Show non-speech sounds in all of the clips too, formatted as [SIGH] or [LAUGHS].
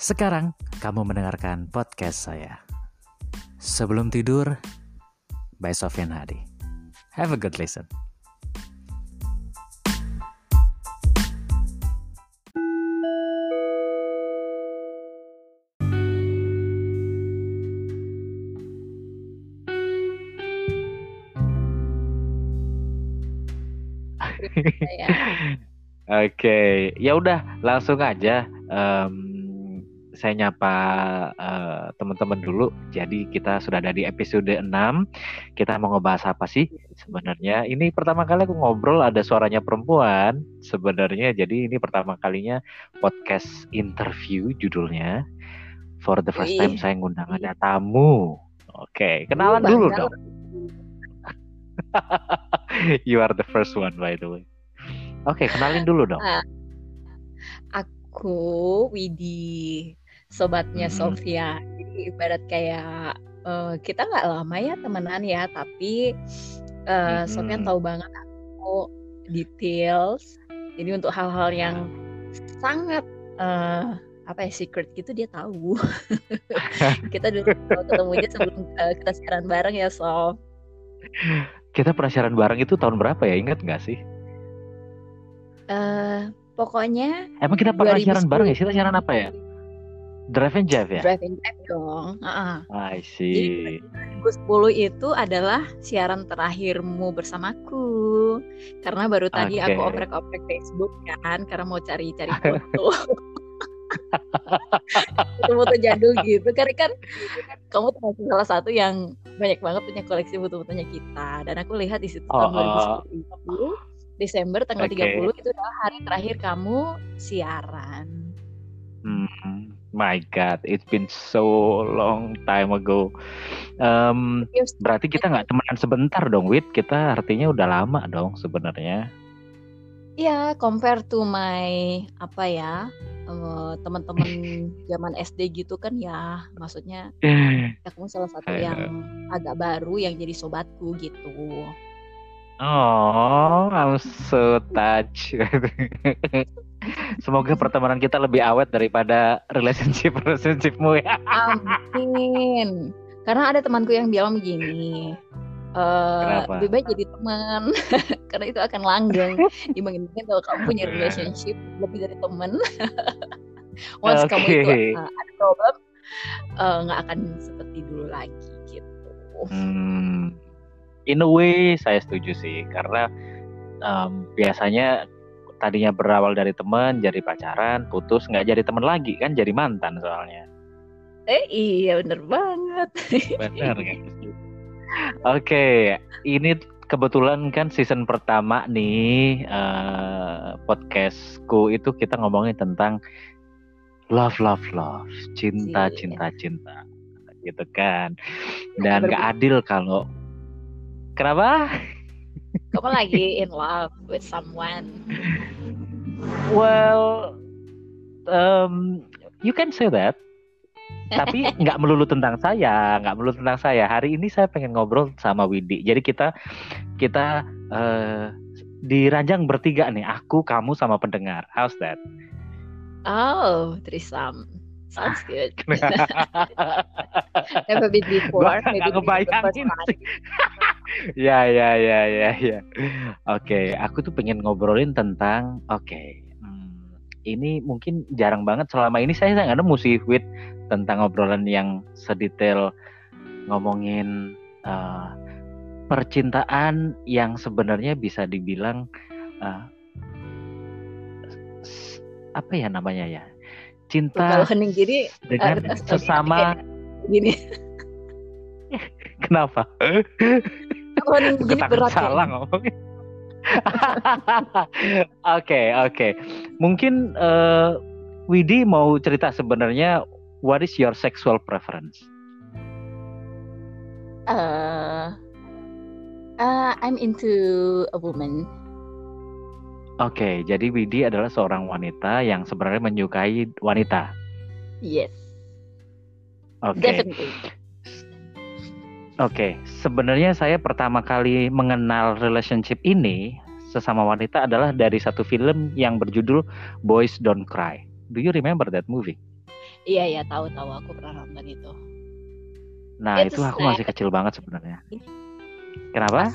Sekarang kamu mendengarkan podcast saya. Sebelum tidur, by Sofian Hadi. Have a good listen. Oke, ya udah langsung aja. Um, saya nyapa uh, teman-teman dulu. Jadi kita sudah ada di episode 6. Kita mau ngebahas apa sih sebenarnya? Ini pertama kali aku ngobrol ada suaranya perempuan sebenarnya. Jadi ini pertama kalinya podcast interview judulnya. For the first time saya ngundang ada tamu. Oke, kenalan dulu dong. [LAUGHS] you are the first one by the way. Oke, kenalin dulu dong. Uh, aku Widi, sobatnya hmm. Sofia. Jadi ibarat kayak uh, kita nggak lama ya temenan ya, tapi uh, hmm. Sofia tahu banget aku details. Jadi untuk hal-hal yang sangat uh, apa ya secret gitu dia tahu. [LAUGHS] kita dulu ketemu aja sebelum uh, kita siaran bareng ya Sof. Kita pernah siaran bareng itu tahun berapa ya? Ingat nggak sih? Uh, pokoknya Emang kita pernah siaran bareng ya? Kita siaran apa ya? Drive and Jive ya? Drive and Jive dong. Uh-uh. I see. Jadi 2010 itu adalah siaran terakhirmu bersamaku. Karena baru tadi okay. aku oprek-oprek Facebook kan, karena mau cari-cari [LAUGHS] foto. foto-foto jadul gitu karena kan kamu termasuk salah satu yang banyak banget punya koleksi foto-fotonya kita dan aku lihat di situ oh, tahun 2010 itu Desember tanggal okay. 30 itu adalah hari terakhir kamu siaran. Hmm, my God, it's been so long time ago. Um, berarti kita nggak temenan sebentar dong, Wit. Kita artinya udah lama dong sebenarnya. Iya, compare to my apa ya teman-teman [LAUGHS] zaman SD gitu kan ya, maksudnya [LAUGHS] ya kamu salah satu yang agak baru yang jadi sobatku gitu. Oh, I'm so touched. [LAUGHS] Semoga pertemanan kita lebih awet daripada relationship relationshipmu ya. Amin. Karena ada temanku yang bilang begini, uh, lebih baik jadi teman [LAUGHS] karena itu akan langgeng dibandingkan kalau kamu punya relationship lebih dari teman. [LAUGHS] Once okay. kamu itu uh, ada problem, eh, nggak uh, akan seperti dulu lagi gitu. Hmm in a way saya setuju sih karena um, biasanya tadinya berawal dari teman jadi pacaran putus nggak jadi teman lagi kan jadi mantan soalnya. Eh iya bener banget. Bener kan? [LAUGHS] Oke okay, ini kebetulan kan season pertama nih uh, podcastku itu kita ngomongin tentang love love love cinta iya. cinta cinta gitu kan. Dan gak adil kalau Kenapa? Kamu lagi in love with someone? Well, um, you can say that. Tapi [LAUGHS] nggak melulu tentang saya, nggak melulu tentang saya. Hari ini saya pengen ngobrol sama Widi. Jadi kita kita uh, diranjang bertiga nih, aku, kamu, sama pendengar. How's that? Oh, trisam. Sounds [LAUGHS] good. [LAUGHS] Never been before. Maybe gak ngebayangin [LAUGHS] ya ya ya ya ya. Oke, okay, aku tuh pengen ngobrolin tentang oke. Okay, hmm, ini mungkin jarang banget selama ini saya nggak nemu sih with tentang obrolan yang sedetail ngomongin uh, percintaan yang sebenarnya bisa dibilang uh, apa ya namanya ya cinta hening jadi dengan uh, sesama gini [LAUGHS] kenapa tahun gini berat salah ya. ngomongnya. [LAUGHS] Oke, oke. Mungkin uh, Widi mau cerita sebenarnya what is your sexual preference? Uh, uh, I'm into a woman. Oke, okay, jadi Widi adalah seorang wanita yang sebenarnya menyukai wanita. Yes. Oke. Okay. Oke, okay. sebenarnya saya pertama kali mengenal relationship ini sesama wanita adalah dari satu film yang berjudul Boys Don't Cry. Do you remember that movie? Iya iya tahu tahu aku pernah nonton itu. Nah itu, itu aku masih kecil banget sebenarnya. Kenapa?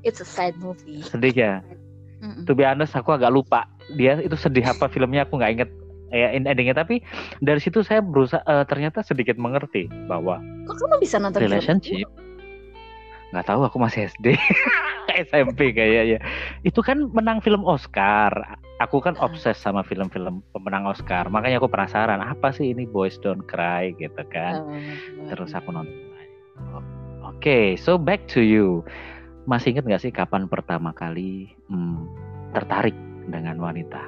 It's a sad movie. Sedih ya. [LAUGHS] Mm -mm. To be honest aku agak lupa. Dia itu sedih apa filmnya aku nggak inget ya endingnya. Tapi dari situ saya berusaha uh, ternyata sedikit mengerti bahwa kok kamu bisa nonton relationship nggak tahu aku masih SD SMP [LAUGHS] kayaknya. Itu kan menang film Oscar. Aku kan ah. obses sama film-film pemenang Oscar. Makanya aku penasaran apa sih ini Boys Don't Cry gitu kan? Oh, terus aku nonton. Oke okay, so back to you masih inget nggak sih kapan pertama kali hmm, tertarik dengan wanita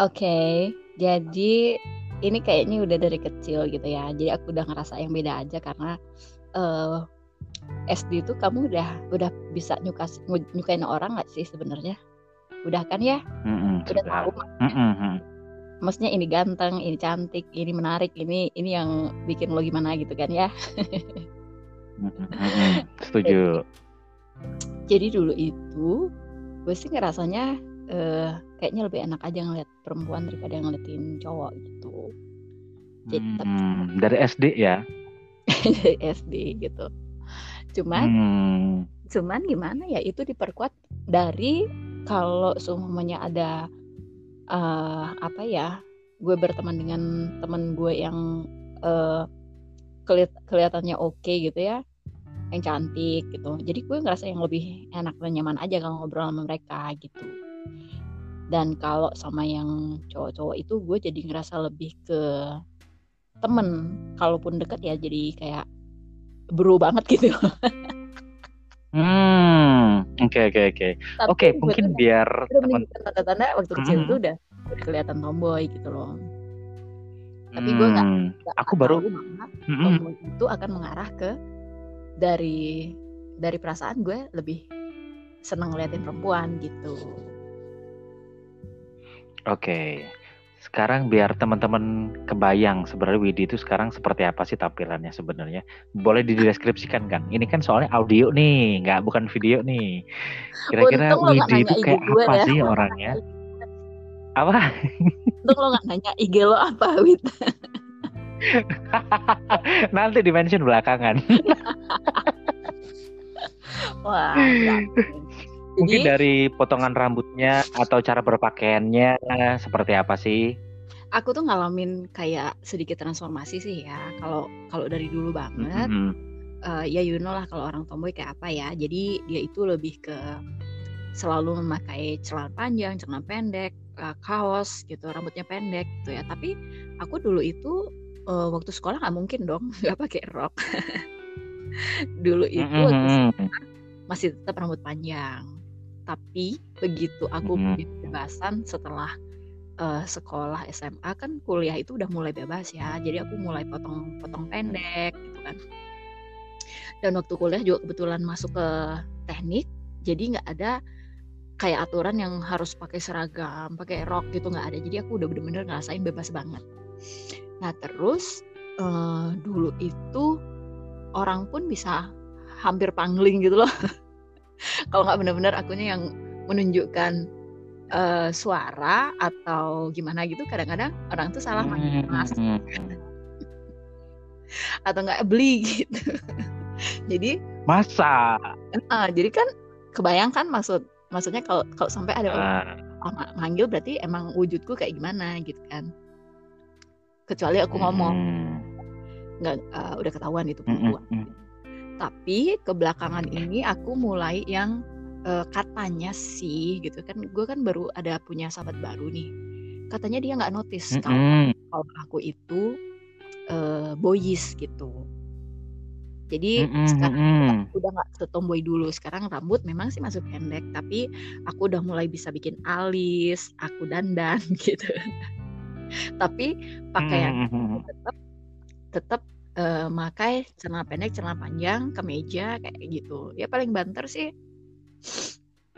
oke okay, jadi ini kayaknya udah dari kecil gitu ya jadi aku udah ngerasa yang beda aja karena uh, SD itu kamu udah udah bisa nyuka nyukain orang nggak sih sebenarnya? Udah kan ya? Mm-hmm, udah tahu. Mm-hmm. Maksudnya ini ganteng, ini cantik, ini menarik, ini ini yang bikin lo gimana gitu kan ya? [LAUGHS] Setuju. [LAUGHS] Jadi, dulu itu gue sih ngerasanya uh, kayaknya lebih enak aja ngeliat perempuan daripada ngeliatin cowok gitu. Jadi, hmm, dari SD ya? [LAUGHS] dari SD gitu cuman hmm. cuman gimana ya itu diperkuat dari kalau semuanya ada uh, apa ya gue berteman dengan teman gue yang uh, kelihat kelihatannya oke okay gitu ya yang cantik gitu jadi gue ngerasa yang lebih enak dan nyaman aja kalau ngobrol sama mereka gitu dan kalau sama yang cowok-cowok itu gue jadi ngerasa lebih ke temen kalaupun deket ya jadi kayak bro banget [LAUGHS] gitu. Hmm, oke oke oke. Oke, mungkin biar teman tanda-tanda waktu kecil itu udah, udah kelihatan tomboy gitu loh. Tapi gue nggak, hmm, aku baru tomboy itu akan mengarah ke dari dari perasaan gue lebih senang ngeliatin perempuan gitu. Oke. Sekarang biar teman-teman kebayang sebenarnya Widi itu sekarang seperti apa sih tampilannya sebenarnya. Boleh dideskripsikan kan? Ini kan soalnya audio nih, nggak bukan video nih. Kira-kira Widi itu kayak apa ya. sih orangnya? Apa? Untung lo nggak nanya IG lo apa, Wid. [LAUGHS] Nanti di mention belakangan. [LAUGHS] Wah, [LAUGHS] Mungkin dari potongan rambutnya atau cara berpakaiannya seperti apa sih? Aku tuh ngalamin kayak sedikit transformasi sih ya. Kalau kalau dari dulu banget, mm -hmm. uh, ya you know lah kalau orang tomboy kayak apa ya. Jadi dia itu lebih ke selalu memakai celana panjang, celana pendek, uh, kaos gitu, rambutnya pendek gitu ya. Tapi aku dulu itu uh, waktu sekolah nggak mungkin dong [LAUGHS] nggak pakai rok. [LAUGHS] dulu itu mm -hmm. Masih tetap rambut panjang. Tapi begitu aku mm -hmm. kebebasan setelah uh, sekolah SMA kan kuliah itu udah mulai bebas ya. Jadi aku mulai potong potong pendek gitu kan. Dan waktu kuliah juga kebetulan masuk ke teknik jadi nggak ada kayak aturan yang harus pakai seragam pakai rok gitu nggak ada. Jadi aku udah bener-bener ngerasain bebas banget. Nah terus uh, dulu itu orang pun bisa hampir pangling gitu loh. [LAUGHS] Kalau nggak benar-benar akunya yang menunjukkan uh, suara atau gimana gitu kadang-kadang orang tuh salah manggil hmm, mas. hmm, hmm. [LAUGHS] atau nggak beli [LAUGHS] gitu. Jadi masa? Uh, jadi kan kebayangkan maksud maksudnya kalau kalau sampai ada orang uh. manggil berarti emang wujudku kayak gimana gitu kan. Kecuali aku ngomong. Nggak uh, udah ketahuan itu perempuan tapi kebelakangan ini aku mulai yang uh, katanya sih gitu kan gue kan baru ada punya sahabat baru nih katanya dia nggak notice mm -hmm. kalau aku itu uh, boys gitu jadi mm -hmm. sekarang udah nggak setomboy dulu sekarang rambut memang sih masuk pendek tapi aku udah mulai bisa bikin alis aku dandan [LAUGHS] gitu tapi pakaian mm -hmm. tetap tetap uh, makai celana pendek, celana panjang, kemeja kayak gitu. Ya paling banter sih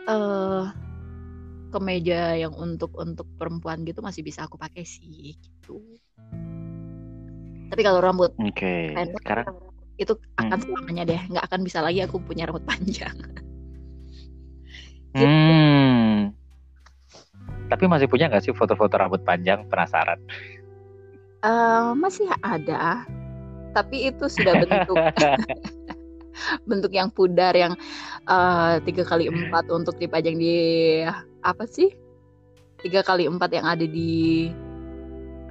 uh, kemeja yang untuk untuk perempuan gitu masih bisa aku pakai sih gitu. Tapi kalau rambut okay. pendek sekarang itu akan hmm. selamanya deh, nggak akan bisa lagi aku punya rambut panjang. gitu. Hmm. Tapi masih punya nggak sih foto-foto rambut panjang? Penasaran. Uh, masih ada, tapi itu sudah bentuk [LAUGHS] bentuk yang pudar yang eh, tiga kali empat untuk dipajang di apa sih tiga kali empat yang ada di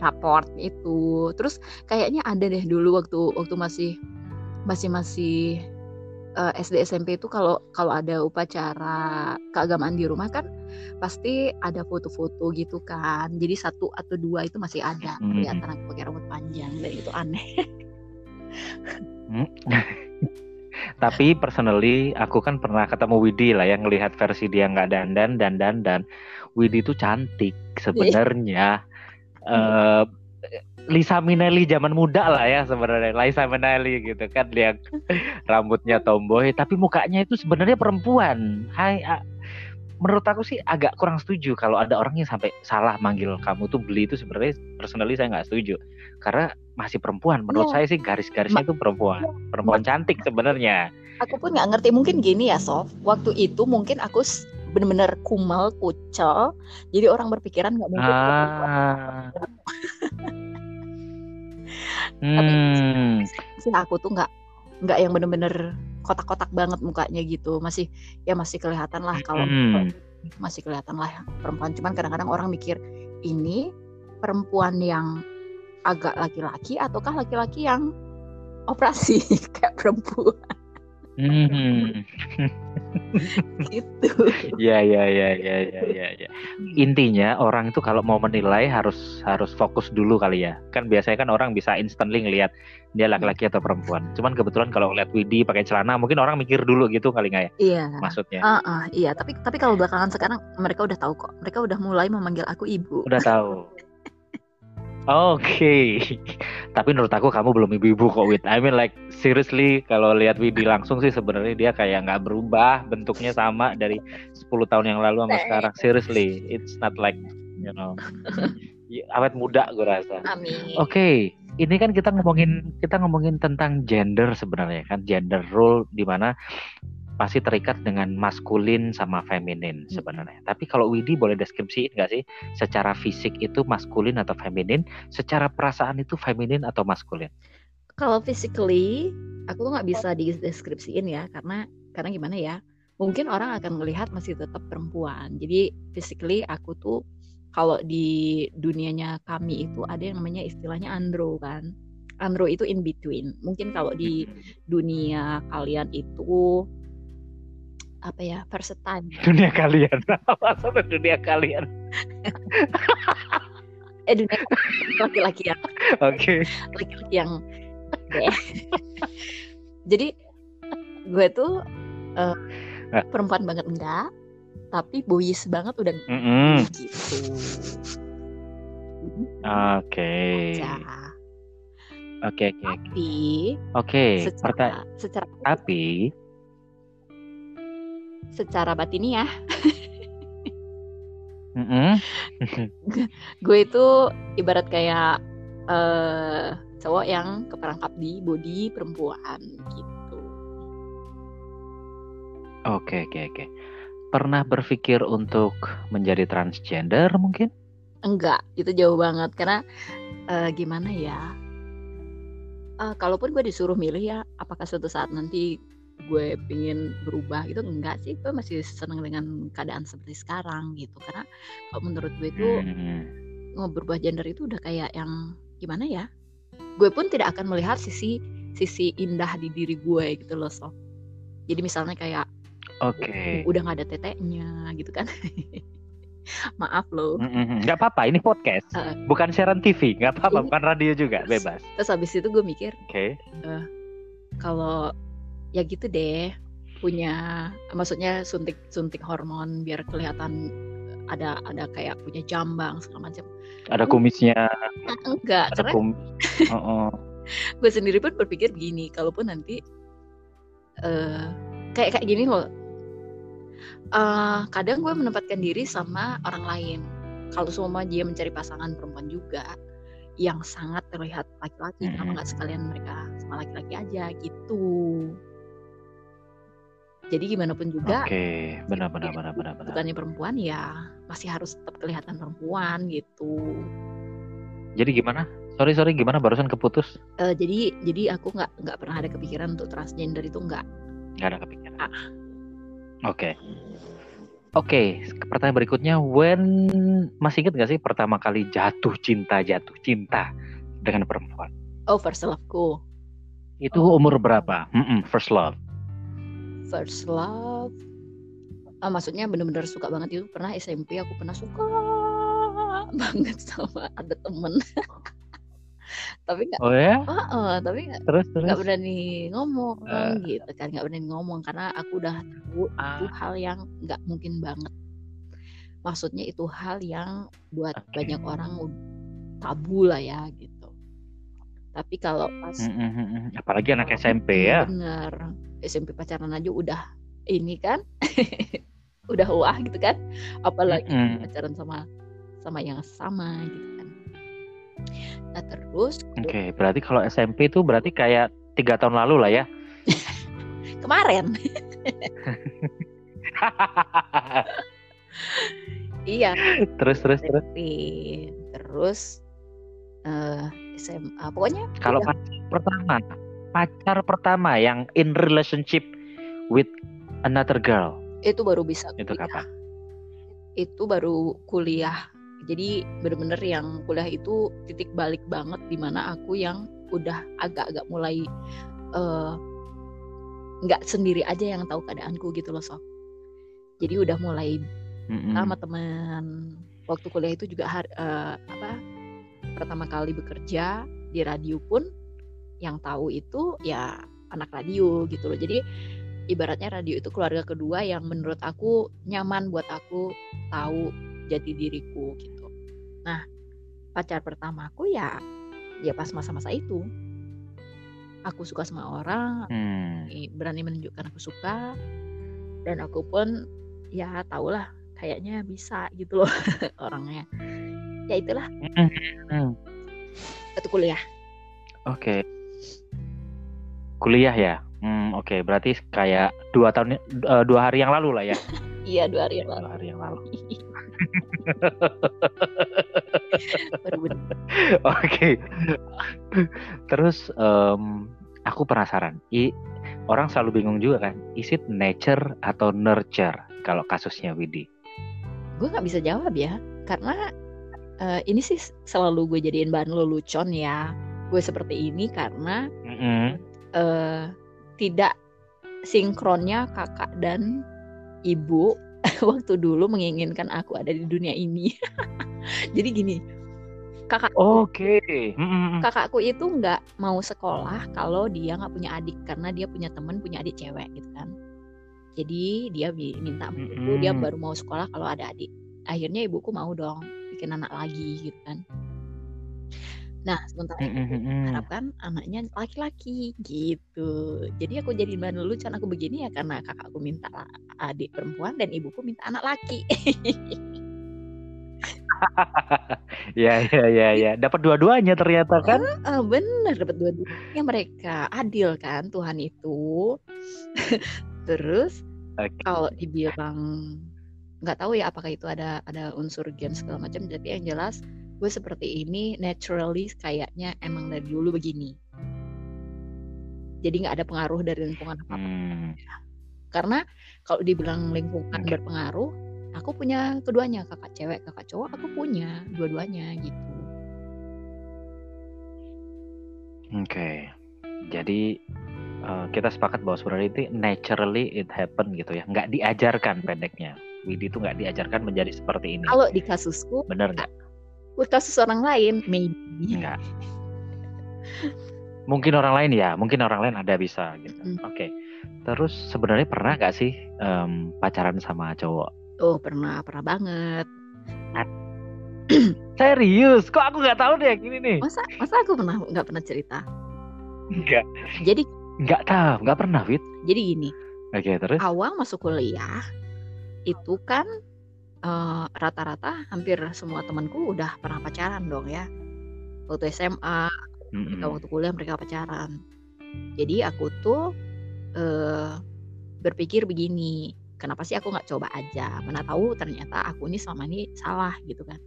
raport itu terus kayaknya ada deh dulu waktu waktu masih masih masih uh, eh, SD SMP itu kalau kalau ada upacara keagamaan di rumah kan pasti ada foto-foto gitu kan jadi satu atau dua itu masih ada hmm. kelihatan aku pakai rambut panjang dan itu aneh. [LAUGHS] [LAUGHS] tapi personally aku kan pernah ketemu Widi lah yang ngelihat versi dia nggak dandan dan dan Widi itu cantik sebenarnya. Uh, Lisa Minelli zaman muda lah ya sebenarnya Lisa Minelli gitu kan dia [LAUGHS] rambutnya tomboy tapi mukanya itu sebenarnya perempuan. Hai menurut aku sih agak kurang setuju kalau ada orang yang sampai salah manggil kamu tuh beli itu sebenarnya personally saya nggak setuju. Karena masih perempuan. Menurut ya. saya sih garis-garisnya itu perempuan. perempuan cantik sebenarnya. Aku pun nggak ngerti. Mungkin gini ya Sof. Waktu itu mungkin aku bener-bener kumal kucel. Jadi orang berpikiran nggak mungkin ah. [LAUGHS] hmm. sih aku tuh nggak nggak yang bener-bener kotak-kotak banget mukanya gitu. Masih ya masih kelihatan lah kalau hmm. masih kelihatan lah perempuan. Cuman kadang-kadang orang mikir ini perempuan yang agak laki-laki ataukah laki-laki yang operasi? [LAUGHS] Kayak perempuan Hmm. [LAUGHS] gitu. Ya ya ya ya ya ya ya. Intinya orang itu kalau mau menilai harus harus fokus dulu kali ya. Kan biasanya kan orang bisa instantly ngelihat dia laki-laki atau perempuan. Cuman kebetulan kalau ngeliat Widi pakai celana mungkin orang mikir dulu gitu kali nggak ya? Iya. Maksudnya. Uh, uh, iya, tapi tapi kalau belakangan sekarang mereka udah tahu kok. Mereka udah mulai memanggil aku ibu. Udah tahu. [LAUGHS] Oke, okay. [LAUGHS] tapi menurut aku kamu belum ibu-ibu kok, Wid. I mean like seriously kalau lihat Widi langsung sih sebenarnya dia kayak nggak berubah, bentuknya sama dari 10 tahun yang lalu sama sekarang. Seriously, it's not like you know [LAUGHS] awet muda gue rasa. Amin. Oke, okay. ini kan kita ngomongin kita ngomongin tentang gender sebenarnya kan gender role di mana pasti terikat dengan maskulin sama feminin hmm. sebenarnya. Tapi kalau Widi boleh deskripsiin nggak sih secara fisik itu maskulin atau feminin, secara perasaan itu feminin atau maskulin? Kalau physically aku tuh nggak bisa dideskripsiin ya karena karena gimana ya? Mungkin orang akan melihat masih tetap perempuan. Jadi physically aku tuh kalau di dunianya kami itu ada yang namanya istilahnya andro kan. Andro itu in between. Mungkin kalau di dunia kalian itu apa ya versatile. [LAUGHS] Dunia kalian. Apa dunia kalian? [LAUGHS] Eh dunia laki-laki yang oke. okay. laki-laki yang [LAUGHS] jadi gue tuh uh, perempuan banget enggak tapi boys banget udah mm -hmm. gitu. Oke. Oke oke tapi oke secara, secara tapi secara batiniah. mm -hmm. [LAUGHS] gue itu ibarat kayak uh, cowok yang keperangkap di body perempuan gitu. Oke oke oke. Pernah berpikir untuk menjadi transgender mungkin? Enggak, itu jauh banget karena uh, gimana ya? Uh, kalaupun gue disuruh milih ya, apakah suatu saat nanti gue pingin berubah itu enggak sih gue masih seneng dengan keadaan seperti sekarang gitu. Karena kalau menurut gue itu hmm. mau berubah gender itu udah kayak yang gimana ya gue pun tidak akan melihat sisi sisi indah di diri gue gitu loh so jadi misalnya kayak oke. Okay. udah nggak ada teteknya gitu kan. [LAUGHS] Maaf loh. Nggak apa-apa ini podcast. Uh, bukan siaran TV nggak apa-apa bukan radio juga bebas. terus habis itu gue mikir oke. Okay. uh, kalau ya gitu deh punya maksudnya suntik suntik hormon biar kelihatan ada ada kayak punya jambang segala macam. Ada kumisnya. Enggak ada karena kum... oh, oh. gue sendiri pun berpikir begini kalaupun nanti uh, kayak kayak gini loh. Uh, kadang gue menempatkan diri sama orang lain. Kalau semua dia mencari pasangan perempuan juga yang sangat terlihat laki-laki hmm. kenapa nggak sekalian mereka sama laki-laki aja gitu jadi gimana pun juga oke okay. benar benar benar benar benar bukannya perempuan ya masih harus tetap kelihatan perempuan gitu jadi gimana sorry sorry gimana barusan keputus uh, jadi jadi aku nggak nggak pernah ada kepikiran untuk transgender itu nggak nggak ada kepikiran ah. oke okay. Oke, okay, pertanyaan berikutnya, when masih inget gak sih pertama kali jatuh cinta jatuh cinta dengan perempuan? Oh, first loveku. Itu oh. umur berapa? Mm -mm, first love. First love. Ah, maksudnya bener-bener suka banget itu pernah SMP aku pernah suka [LAUGHS] banget sama ada temen [LAUGHS] tapi nggak oh ya uh, uh, tapi nggak terus nggak berani ngomong uh. gitu kan nggak berani ngomong karena aku udah tahu uh. itu ah. hal yang nggak mungkin banget maksudnya itu hal yang buat okay. banyak orang tabu lah ya gitu tapi kalau pas mm -hmm. apalagi anak SMP ya bener SMP pacaran aja udah ini kan [LAUGHS] udah wah gitu kan apalagi mm -hmm. pacaran sama sama yang sama gitu kan Nah terus. Oke, okay, berarti kalau SMP itu berarti kayak tiga tahun lalu lah ya? [LAUGHS] Kemarin. [LAUGHS] iya. Terus terus terus. Terus uh, SMA pokoknya. Kalau pacar pertama, pacar pertama yang in relationship with another girl. Itu baru bisa. Itu kapan? Itu baru kuliah jadi bener-bener yang kuliah itu titik balik banget di mana aku yang udah agak-agak mulai eh, nggak uh, sendiri aja yang tahu keadaanku gitu loh sob jadi udah mulai mm-hmm. sama teman waktu kuliah itu juga hari, uh, apa pertama kali bekerja di radio pun yang tahu itu ya anak radio gitu loh jadi ibaratnya radio itu keluarga kedua yang menurut aku nyaman buat aku tahu jati diriku gitu. Nah, pacar pertamaku ya ya pas masa-masa itu. Aku suka sama orang, hmm. berani menunjukkan aku suka dan aku pun ya tahulah kayaknya bisa gitu loh [LAUGHS] orangnya. Ya itulah. Hmm. Itu kuliah. Oke. Okay. Kuliah ya. Hmm, oke. Okay. Berarti kayak dua tahun uh, dua hari yang lalu lah ya. [LAUGHS] iya, dua hari yang lalu. Dua hari yang lalu. [LAUGHS] [LAUGHS] Oke. Terus um, aku penasaran. I, orang selalu bingung juga kan. Is it nature atau nurture kalau kasusnya Widi? Gue nggak bisa jawab ya, karena uh, ini sih selalu gue jadiin bahan lelucon ya. Gue seperti ini karena mm -hmm. uh, tidak sinkronnya kakak dan ibu [LAUGHS] waktu dulu menginginkan aku ada di dunia ini. [LAUGHS] Jadi gini, kakak oke okay. kakakku itu nggak mau sekolah kalau dia nggak punya adik karena dia punya temen punya adik cewek gitu kan jadi dia minta mm -hmm. dia baru mau sekolah kalau ada adik akhirnya ibuku mau dong bikin anak lagi gitu kan Nah, sementara itu harapkan anaknya laki-laki gitu. Jadi aku jadi bahan lelucon aku begini ya karena kakakku minta adik perempuan dan ibuku minta anak laki. [LAUGHS] ya ya ya ya dapat dua-duanya ternyata kan uh, uh, bener dapat dua-duanya mereka adil kan Tuhan itu [LAUGHS] terus okay. kalau dibilang nggak tahu ya apakah itu ada ada unsur gen segala macam tapi yang jelas gue seperti ini naturally kayaknya emang dari dulu begini jadi nggak ada pengaruh dari lingkungan apa apa hmm. karena kalau dibilang lingkungan okay. berpengaruh aku punya keduanya kakak cewek kakak cowok aku punya dua-duanya gitu oke okay. jadi uh, kita sepakat bahwa sebenarnya itu naturally it happen gitu ya nggak diajarkan pendeknya Widi itu nggak diajarkan menjadi seperti ini kalau di kasusku bener nggak kasus orang lain maybe enggak mungkin orang lain ya mungkin orang lain ada bisa gitu hmm. oke okay. terus sebenarnya pernah nggak sih um, pacaran sama cowok oh pernah pernah banget [CLEARS THROAT] serius kok aku nggak tahu deh gini nih masa masa aku pernah nggak pernah cerita Enggak. Jadi nggak tahu, nggak pernah, Fit. Jadi gini. Oke, okay, terus? Awal masuk kuliah itu kan eh, rata-rata hampir semua temanku udah pernah pacaran dong ya. Waktu SMA, mm-hmm. waktu kuliah mereka pacaran. Jadi aku tuh uh, berpikir begini, kenapa sih aku nggak coba aja? Mana tahu ternyata aku ini selama ini salah gitu kan.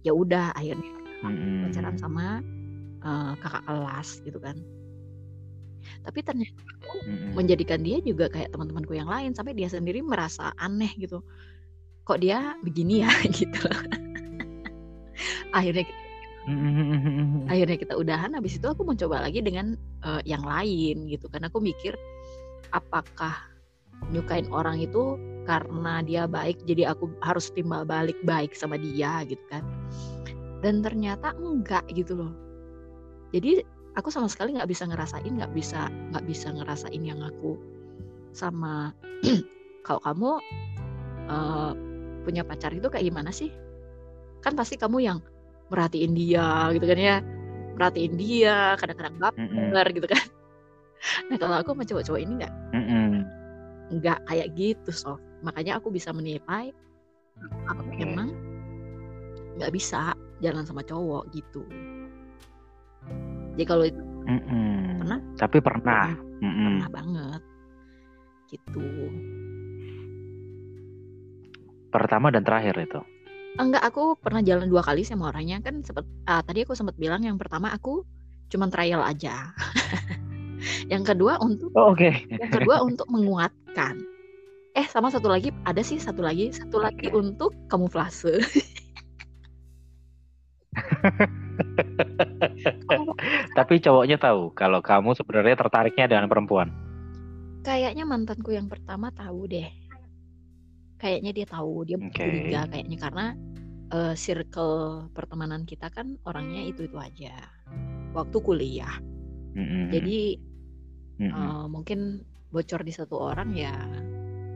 Ya udah akhirnya hmm. pacaran sama uh, kakak kelas gitu kan tapi ternyata hmm. menjadikan dia juga kayak teman-temanku yang lain sampai dia sendiri merasa aneh gitu. Kok dia begini ya [LAUGHS] gitu akhirnya akhirnya kita udahan habis itu aku mencoba lagi dengan uh, yang lain gitu. Karena aku mikir apakah nyukain orang itu karena dia baik jadi aku harus timbal balik baik sama dia gitu kan. Dan ternyata enggak gitu loh. Jadi aku sama sekali nggak bisa ngerasain nggak bisa nggak bisa ngerasain yang aku sama [CLEARS THROAT] kalau kamu uh, punya pacar itu kayak gimana sih kan pasti kamu yang merhatiin dia gitu kan ya merhatiin dia kadang-kadang baper mm -hmm. gitu kan [LAUGHS] nah kalau aku sama cowok-cowok ini nggak mm -hmm. nggak kayak gitu so makanya aku bisa menilai apa okay. memang nggak bisa jalan sama cowok gitu jadi kalau itu mm -hmm. pernah tapi pernah mm -hmm. pernah banget gitu pertama dan terakhir itu Enggak, aku pernah jalan dua kali sama orangnya kan sempet uh, tadi aku sempat bilang yang pertama aku cuma trial aja. [LAUGHS] yang kedua untuk oh, Oke. Okay. yang kedua untuk menguatkan. Eh, sama satu lagi ada sih satu lagi, satu lagi okay. untuk kamuflase. [LAUGHS] Tapi cowoknya tahu kalau kamu sebenarnya tertariknya dengan perempuan. Kayaknya mantanku yang pertama tahu deh kayaknya dia tahu dia okay. curiga kayaknya karena uh, circle pertemanan kita kan orangnya itu itu aja waktu kuliah mm-hmm. jadi mm-hmm. Uh, mungkin bocor di satu orang ya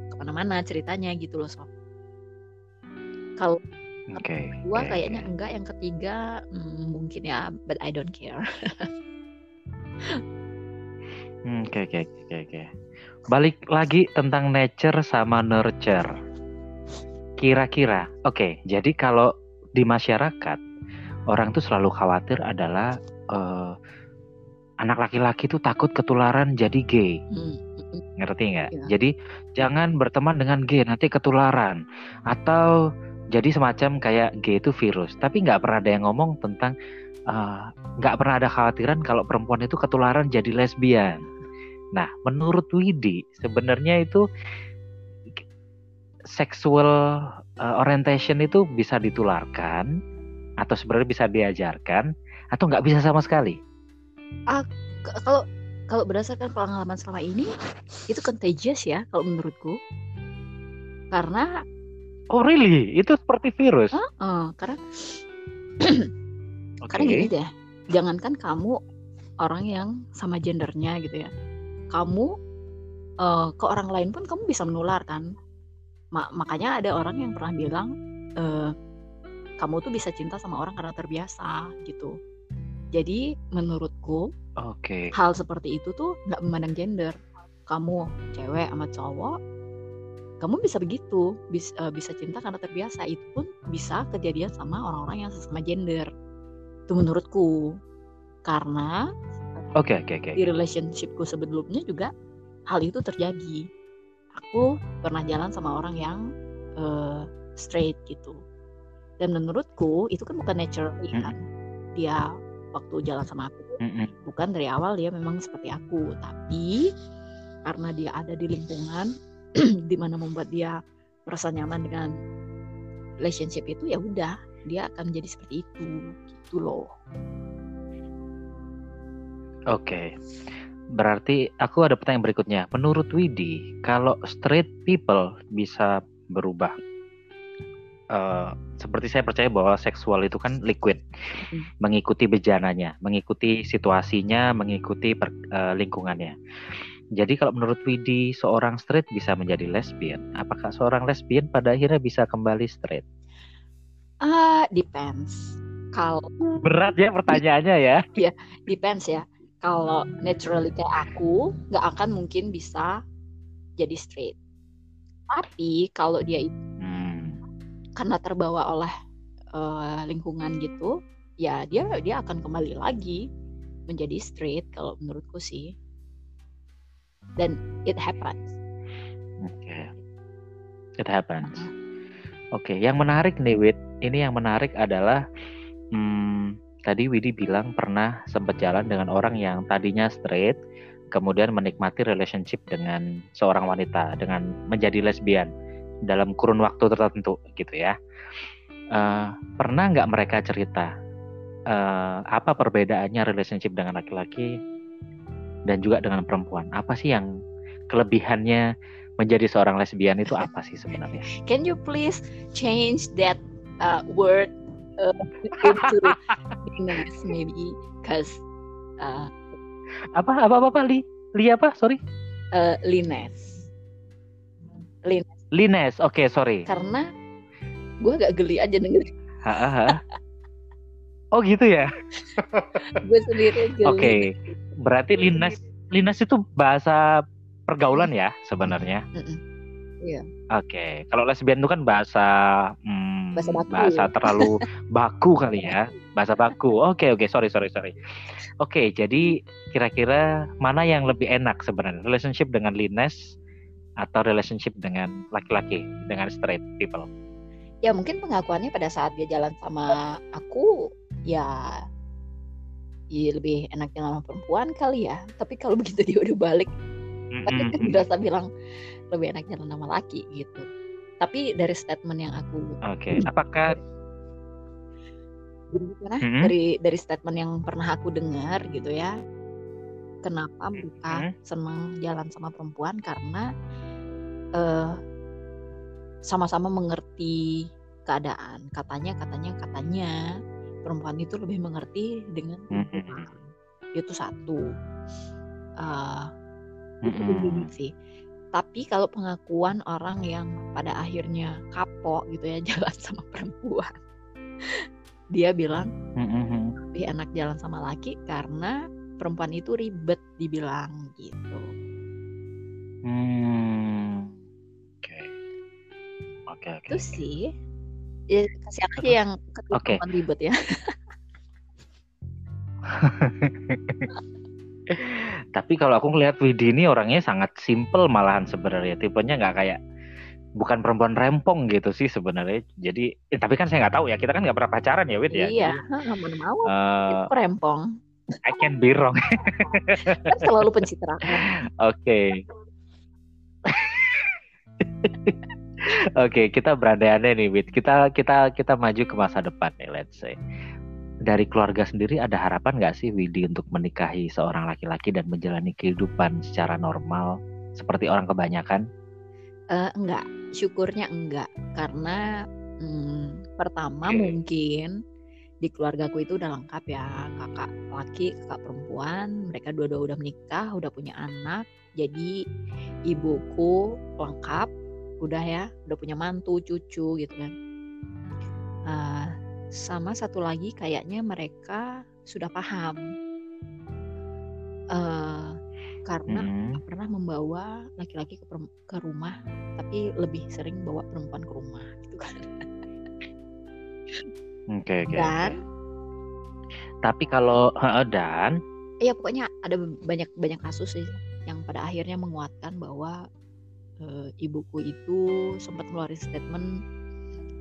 ke mana-mana ceritanya gitu loh sob kalau okay. kedua okay. kayaknya enggak yang ketiga hmm, mungkin ya but I don't care [LAUGHS] hmm, Oke oke oke oke. Balik lagi tentang nature sama nurture. Kira-kira, oke. Okay, jadi kalau di masyarakat orang tuh selalu khawatir adalah uh, anak laki-laki tuh takut ketularan jadi gay. Hmm. Ngerti nggak? Ya. Jadi jangan berteman dengan gay nanti ketularan atau jadi semacam kayak gay itu virus. Tapi nggak pernah ada yang ngomong tentang eh, nggak uh, pernah ada khawatiran kalau perempuan itu ketularan jadi lesbian. Nah, menurut Widi sebenarnya itu sexual uh, orientation itu bisa ditularkan atau sebenarnya bisa diajarkan atau nggak bisa sama sekali? Uh, kalau kalau berdasarkan pengalaman selama ini itu contagious ya kalau menurutku karena oh really itu seperti virus? Uh, uh, karena okay. [CLEARS THROAT] karena gini deh jangankan kamu orang yang sama gendernya gitu ya kamu uh, ke orang lain pun kamu bisa menular kan Ma makanya ada orang yang pernah bilang e, kamu tuh bisa cinta sama orang karena terbiasa gitu jadi menurutku okay. hal seperti itu tuh nggak memandang gender kamu cewek sama cowok kamu bisa begitu bisa, uh, bisa cinta karena terbiasa. Itu pun bisa kejadian sama orang-orang yang sesama gender. Itu menurutku. Karena oke okay, oke okay, oke. okay. di relationshipku sebelumnya juga hal itu terjadi. Aku pernah jalan sama orang yang uh, straight gitu. Dan menurutku itu kan bukan naturally kan? Dia waktu jalan sama aku bukan dari awal dia memang seperti aku. Tapi karena dia ada di lingkungan [CLEARS THROAT] di mana membuat dia merasa nyaman dengan relationship itu ya udah dia akan jadi seperti itu gitu loh oke okay. Berarti aku ada pertanyaan berikutnya. Menurut Widi, kalau straight people bisa berubah, uh, seperti saya percaya bahwa seksual itu kan liquid, hmm. mengikuti bejananya, mengikuti situasinya, mengikuti per, uh, lingkungannya. Jadi kalau menurut Widi, seorang straight bisa menjadi lesbian. Apakah seorang lesbian pada akhirnya bisa kembali straight? Ah, uh, depends. Kalau berat ya pertanyaannya ya. [LAUGHS] Iya, depends ya kalau naturally kayak aku nggak akan mungkin bisa jadi straight tapi kalau dia itu hmm. karena terbawa oleh uh, lingkungan gitu ya dia dia akan kembali lagi menjadi straight kalau menurutku sih dan it happens oke okay. it happens oke okay. yang menarik nih Wit ini yang menarik adalah hmm, tadi Widi bilang pernah sempat jalan dengan orang yang tadinya straight, kemudian menikmati relationship dengan seorang wanita dengan menjadi lesbian dalam kurun waktu tertentu gitu ya. Uh, pernah nggak mereka cerita uh, apa perbedaannya relationship dengan laki-laki dan juga dengan perempuan? Apa sih yang kelebihannya menjadi seorang lesbian itu apa sih sebenarnya? Can you please change that uh, word uh, into English maybe? Cause uh, apa apa apa, apa li li apa? Sorry. Uh, lines. Lines. Lines. Oke, okay, sorry. Karena gue agak geli aja dengerin. Oh gitu ya. [LAUGHS] gue sendiri. Oke. Okay. Berarti Lines Lines itu bahasa pergaulan ya sebenarnya. Iya. Oke, okay. kalau lesbian itu kan bahasa hmm, bahasa, baku. bahasa terlalu [LAUGHS] baku kali ya, bahasa baku. Oke okay, oke, okay. sorry sorry sorry. Oke, okay, jadi kira-kira mana yang lebih enak sebenarnya, relationship dengan Lines atau relationship dengan laki-laki, dengan straight people? Ya mungkin pengakuannya pada saat dia jalan sama aku ya ya lebih enak jalan sama perempuan kali ya. Tapi kalau [LAUGHS] begitu dia udah balik tapi kan berasa bilang lebih enak jalan sama laki gitu tapi dari statement yang aku oke okay. [CLEARS THROAT] apakah gimana mm-hmm. dari dari statement yang pernah aku dengar gitu ya kenapa mereka mm-hmm. senang jalan sama perempuan karena uh, sama-sama mengerti keadaan katanya katanya katanya perempuan itu lebih mengerti dengan mm-hmm. itu satu uh, itu mm-hmm. sih tapi kalau pengakuan orang yang pada akhirnya kapok gitu ya [LAUGHS] jalan sama perempuan dia bilang mm-hmm. lebih enak jalan sama laki karena perempuan itu ribet dibilang gitu hmm. oke oke oke itu sih ya kasih aja yang ketika okay. ribet ya [LAUGHS] Tapi kalau aku ngelihat Widi ini orangnya sangat simple malahan sebenarnya. Tipenya nggak kayak bukan perempuan rempong gitu sih sebenarnya. Jadi, eh, tapi kan saya nggak tahu ya. Kita kan nggak pernah pacaran ya, Wid ya. Iya, nggak mau. Uh, rempong. I can be wrong. kan selalu pencitraan. [LAUGHS] Oke. Okay. [LAUGHS] Oke, okay, kita berandai-andai nih, Wid. Kita kita kita maju ke masa depan nih, let's say. Dari keluarga sendiri ada harapan nggak sih Widi untuk menikahi seorang laki-laki dan menjalani kehidupan secara normal seperti orang kebanyakan? Uh, enggak, syukurnya enggak karena hmm, pertama okay. mungkin di keluargaku itu udah lengkap ya. Kakak laki kakak perempuan. Mereka dua-dua udah menikah udah punya anak. Jadi ibuku lengkap udah ya udah punya mantu cucu gitu kan uh, sama satu lagi kayaknya mereka sudah paham uh, karena hmm. pernah membawa laki-laki ke, ke rumah tapi lebih sering bawa perempuan ke rumah gitu kan oke okay, okay, dan okay. tapi kalau dan ya pokoknya ada banyak banyak kasus sih yang pada akhirnya menguatkan bahwa uh, ibuku itu sempat ngeluarin statement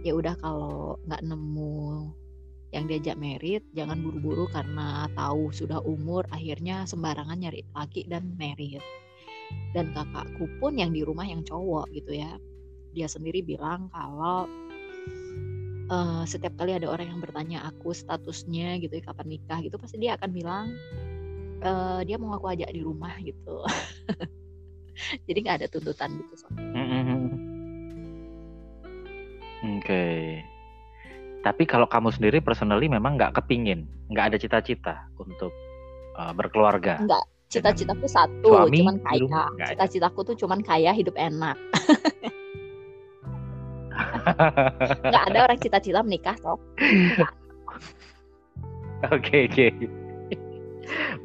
ya udah kalau nggak nemu yang diajak merit jangan buru-buru karena tahu sudah umur akhirnya sembarangan nyari laki dan merit. Dan kakakku pun yang di rumah yang cowok gitu ya dia sendiri bilang kalau uh, setiap kali ada orang yang bertanya aku statusnya gitu ya kapan nikah gitu pasti dia akan bilang uh, dia mau aku ajak di rumah gitu [LAUGHS] [LAUGHS] jadi nggak ada tuntutan gitu so. mm -hmm. Oke. Okay. Tapi kalau kamu sendiri personally memang nggak kepingin, nggak ada cita-cita untuk uh, berkeluarga. Enggak. Cita-citaku satu, suami, cuman kaya. Cita-citaku tuh cuman kaya, hidup enak. [LAUGHS] nggak ada orang cita-cita menikah, sok. [LAUGHS] Oke, oke.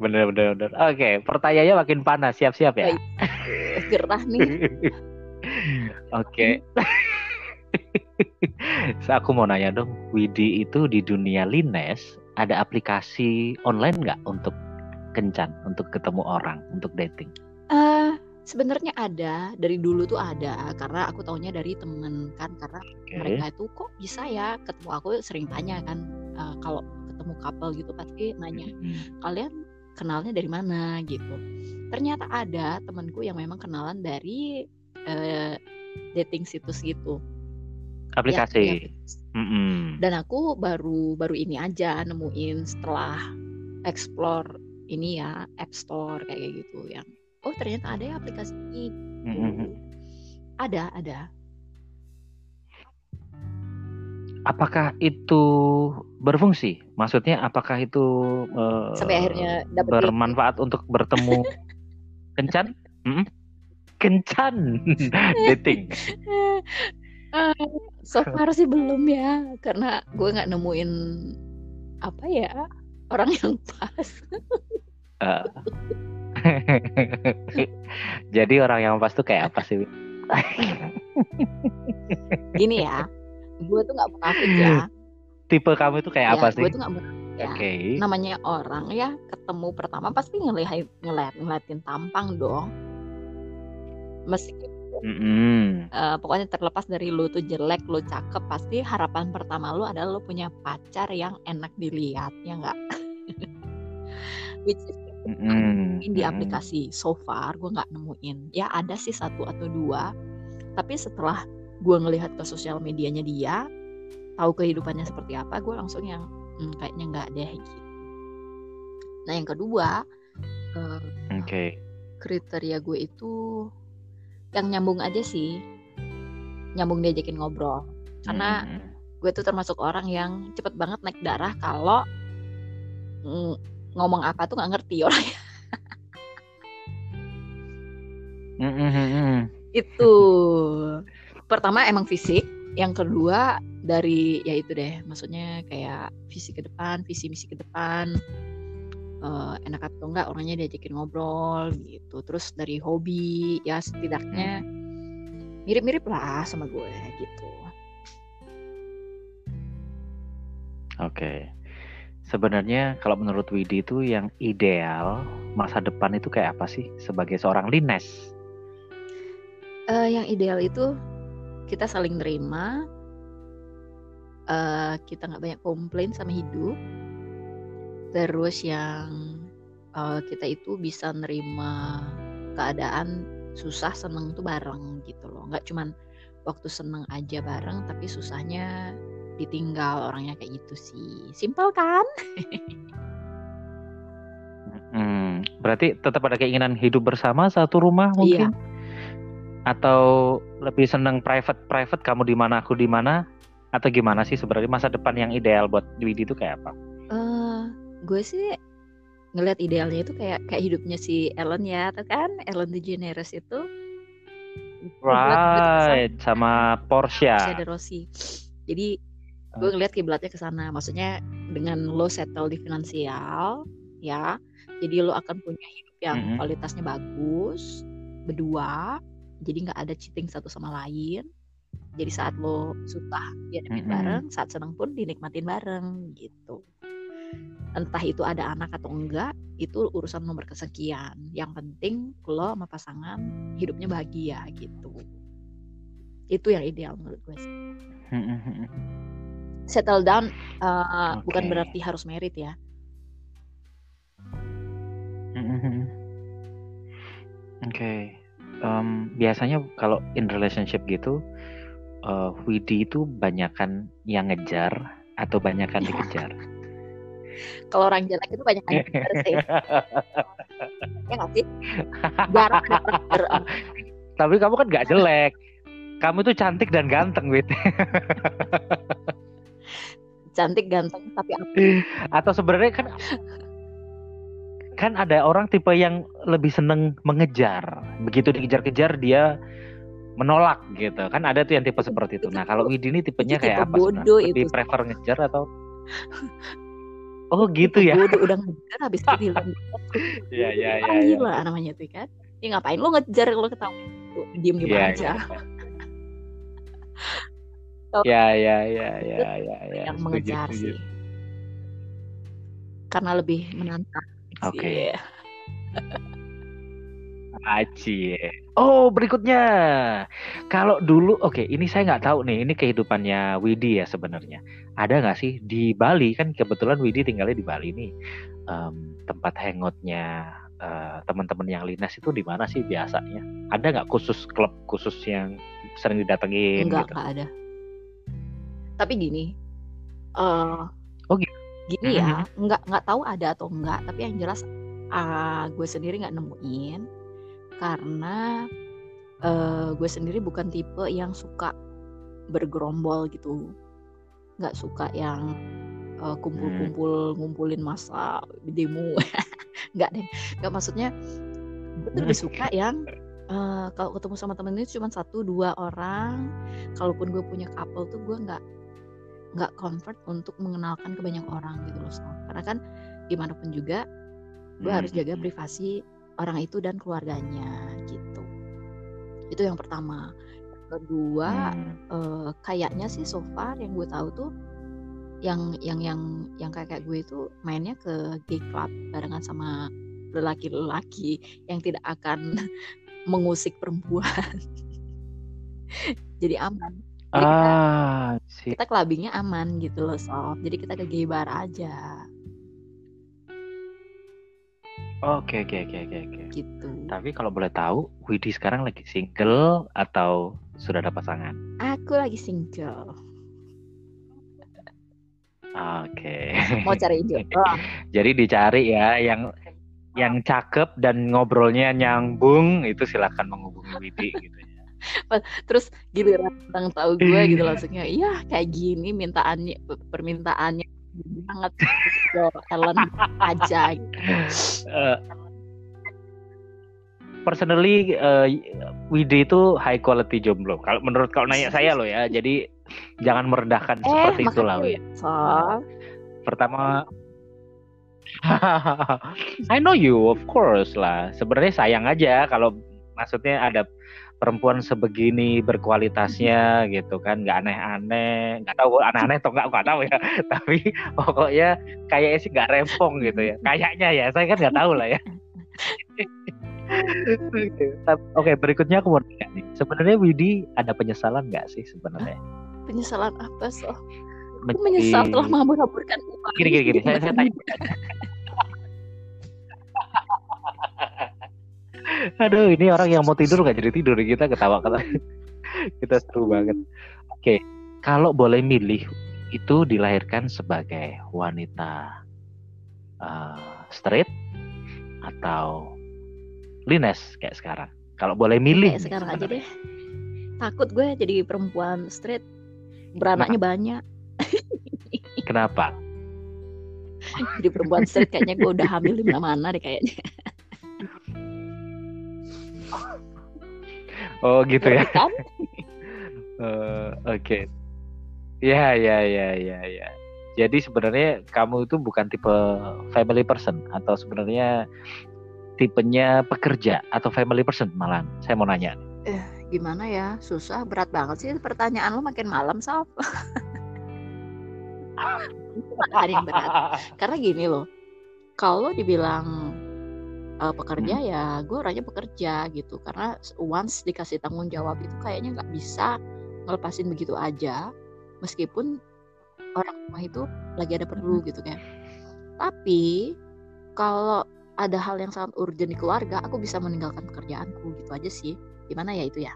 Bener, bener, bener. Oke, pertanyaannya makin panas. Siap-siap ya. Gerah nih. [LAUGHS] oke. [LAUGHS] so, aku mau nanya dong, Widi itu di dunia Lines ada aplikasi online nggak untuk kencan, untuk ketemu orang, untuk dating? Uh, sebenarnya ada, dari dulu tuh ada, karena aku taunya dari temen kan, karena okay. mereka itu kok bisa ya ketemu aku sering tanya kan, uh, kalau ketemu couple gitu pasti nanya kalian kenalnya dari mana? Gitu. Ternyata ada temanku yang memang kenalan dari uh, dating situs gitu. Aplikasi? Ya, mm -hmm. dan aku baru baru ini aja nemuin setelah explore ini ya App Store kayak gitu yang oh ternyata ada ya aplikasi ini. Mm -hmm. ada ada apakah itu berfungsi? Maksudnya apakah itu uh, sampai akhirnya bermanfaat untuk bertemu [LAUGHS] kencan? Hmm? Kencan [LAUGHS] dating. Uh, so far sih belum ya, karena gue nggak nemuin apa ya orang [LAUGHS] yang pas. uh. Jadi orang yang pas tuh kayak apa sih? Gini ya, gue tuh nggak munafik ya. [LAUGHS] Tipe kamu itu kayak ya, apa sih? gue tuh nggak munafik ya. Okay. namanya orang ya ketemu pertama pasti ngelihat ngeliat ngeliatin tampang dong. Meskipun mm -hmm. uh, pokoknya terlepas dari lu tuh jelek lu cakep pasti harapan pertama lu adalah lu punya pacar yang enak dilihat ya enggak [LAUGHS] which is mm -hmm. di aplikasi so far gue nggak nemuin. Ya ada sih satu atau dua. Tapi setelah gue ngelihat ke sosial medianya dia tahu kehidupannya seperti apa gue langsung yang hmm, kayaknya nggak deh gitu nah yang kedua uh, okay. kriteria gue itu yang nyambung aja sih nyambung diajakin ngobrol karena hmm. gue tuh termasuk orang yang cepet banget naik darah kalau mm, ngomong apa tuh nggak ngerti orangnya [LAUGHS] mm -hmm. itu pertama emang fisik yang kedua dari ya itu deh maksudnya kayak visi ke depan visi misi ke depan uh, enak atau enggak orangnya diajakin ngobrol gitu. Terus dari hobi ya setidaknya mirip-mirip lah sama gue gitu. Oke. Okay. sebenarnya kalau menurut Widi itu yang ideal masa depan itu kayak apa sih? Sebagai seorang lines? Uh, yang ideal itu kita saling terima uh, kita nggak banyak komplain sama hidup. Terus yang uh, kita itu bisa nerima keadaan susah seneng tuh bareng gitu loh. Nggak cuman waktu seneng aja bareng tapi susahnya ditinggal orangnya kayak gitu sih. Simpel kan? [LAUGHS] Hmm, berarti tetap ada keinginan hidup bersama satu rumah mungkin? Iya atau lebih seneng private private kamu di mana aku di mana atau gimana sih sebenarnya masa depan yang ideal buat Widi itu kayak apa? Uh, gue sih ngelihat idealnya itu kayak kayak hidupnya si Ellen ya, atau kan Ellen DeGeneres itu. Right, sama Porsche. Porsche de Rossi. Jadi gue ngeliat kiblatnya ke sana. Maksudnya dengan lo settle di finansial, ya, jadi lo akan punya hidup yang mm -hmm. kualitasnya bagus, berdua, jadi nggak ada cheating satu sama lain. Jadi saat lo susah ya mm -hmm. bareng. Saat senang pun dinikmatin bareng gitu. Entah itu ada anak atau enggak itu urusan nomor kesekian. Yang penting lo sama pasangan hidupnya bahagia gitu. Itu yang ideal menurut gue sih. Settle down uh, okay. bukan berarti harus merit ya. Oke, okay um, biasanya kalau in relationship gitu uh, Widi itu banyakkan yang ngejar atau banyakkan dikejar? Kalau orang jelek itu banyak yang ngejar sih. [LAUGHS] Ya nggak sih? Jarang tapi kamu kan gak jelek. Kamu tuh cantik dan ganteng Wid. Cantik ganteng tapi apa? Atau sebenarnya kan kan ada orang tipe yang lebih seneng mengejar. Begitu dikejar-kejar dia menolak gitu. Kan ada tuh yang tipe seperti itu. Nah kalau Widi ini tipenya itu kayak apa bodoh lebih itu. prefer ngejar atau [LAUGHS] oh gitu ya? bodoh udah ngejar habis itu bilang ya ya ya, ya. lah namanya tuh kan? Ya ngapain lo ngejar lo ketahui diem diem ya, aja. ya. ya ya ya ya ya ya yang mengejar sih. Karena lebih menantang Oke. Okay. Aci. Oh, berikutnya. Kalau dulu, oke, okay, ini saya nggak tahu nih. Ini kehidupannya Widi ya sebenarnya. Ada nggak sih di Bali kan kebetulan Widi tinggalnya di Bali nih. Um, tempat hangotnya uh, teman-teman yang linas itu di mana sih biasanya? Ada nggak khusus klub khusus yang sering didatengin? Enggak, gitu? enggak ada. Tapi gini. Uh, oh gitu. Gini ya, nggak nggak tahu ada atau enggak. Tapi yang jelas uh, gue sendiri nggak nemuin karena uh, gue sendiri bukan tipe yang suka bergerombol gitu. Nggak suka yang uh, kumpul-kumpul ngumpulin masa demo. [LAUGHS] Nggak deh nggak maksudnya gue tuh lebih suka [LAUGHS] yang uh, kalau ketemu sama temen itu cuma satu dua orang. Kalaupun gue punya couple tuh gue nggak nggak comfort untuk mengenalkan ke banyak orang gitu loh karena kan gimana pun juga gue harus jaga privasi orang itu dan keluarganya gitu. Itu yang pertama. Kedua hmm. uh, kayaknya sih so far yang gue tahu tuh yang yang yang yang kayak gue itu mainnya ke gay club barengan sama lelaki-lelaki yang tidak akan [LAUGHS] mengusik perempuan. [LAUGHS] Jadi aman jadi ah, kita, kita clubbingnya aman gitu loh sob jadi kita ke gay bar aja Oke oke oke oke oke. Gitu. Tapi kalau boleh tahu, Widi sekarang lagi single atau sudah ada pasangan? Aku lagi single. Oke. Mau cari jodoh. [LAUGHS] Jadi dicari ya yang yang cakep dan ngobrolnya nyambung itu silakan menghubungi Widi gitu. Terus giliran tentang tahu gue gitu langsungnya, iya kayak gini mintaannya permintaannya banget gitu, Ellen aja gitu. Uh, personally uh, Widi itu high quality jomblo. Kalau menurut kalau nanya saya loh ya, jadi jangan merendahkan eh, seperti itu lah. So. Pertama [LAUGHS] I know you, of course lah. Sebenarnya sayang aja kalau maksudnya ada perempuan sebegini berkualitasnya gitu kan nggak aneh-aneh nggak tahu aneh-aneh atau nggak nggak tahu ya [LAUGHS] tapi pokoknya kayaknya sih nggak rempong gitu ya kayaknya ya saya kan nggak tahu lah ya [LAUGHS] Oke, berikutnya aku mau tanya nih. Sebenarnya Widi ada penyesalan nggak sih sebenarnya? Penyesalan apa so? menyesal telah mengabur-aburkan Gini gini gini, saya, saya tanya. [LAUGHS] Aduh, ini orang yang mau tidur nggak jadi tidur kita ketawa ketawa. [LAUGHS] kita seru banget. Oke, kalau boleh milih itu dilahirkan sebagai wanita uh, straight atau lines kayak sekarang. Kalau boleh milih. Kayak sekarang aja deh. Takut gue jadi perempuan straight. Beranaknya Kenapa? banyak. [LAUGHS] Kenapa? jadi perempuan straight kayaknya gue udah hamil di mana-mana deh kayaknya. [LAUGHS] Oh gitu ya. Kan? uh, [LAUGHS] Oke. Okay. Ya ya ya ya ya. Jadi sebenarnya kamu itu bukan tipe family person atau sebenarnya tipenya pekerja atau family person malah. Saya mau nanya. Eh, gimana ya? Susah, berat banget sih pertanyaan lo makin malam, Sob. [LAUGHS] Ada yang berat. Karena gini loh. Kalau dibilang uh, pekerja hmm. ya gue orangnya pekerja gitu. Karena once dikasih tanggung jawab itu kayaknya nggak bisa ngelepasin begitu aja. Meskipun orang rumah itu lagi ada perlu hmm. gitu kan. Tapi kalau ada hal yang sangat urgent di keluarga aku bisa meninggalkan pekerjaanku gitu aja sih. Gimana ya itu ya?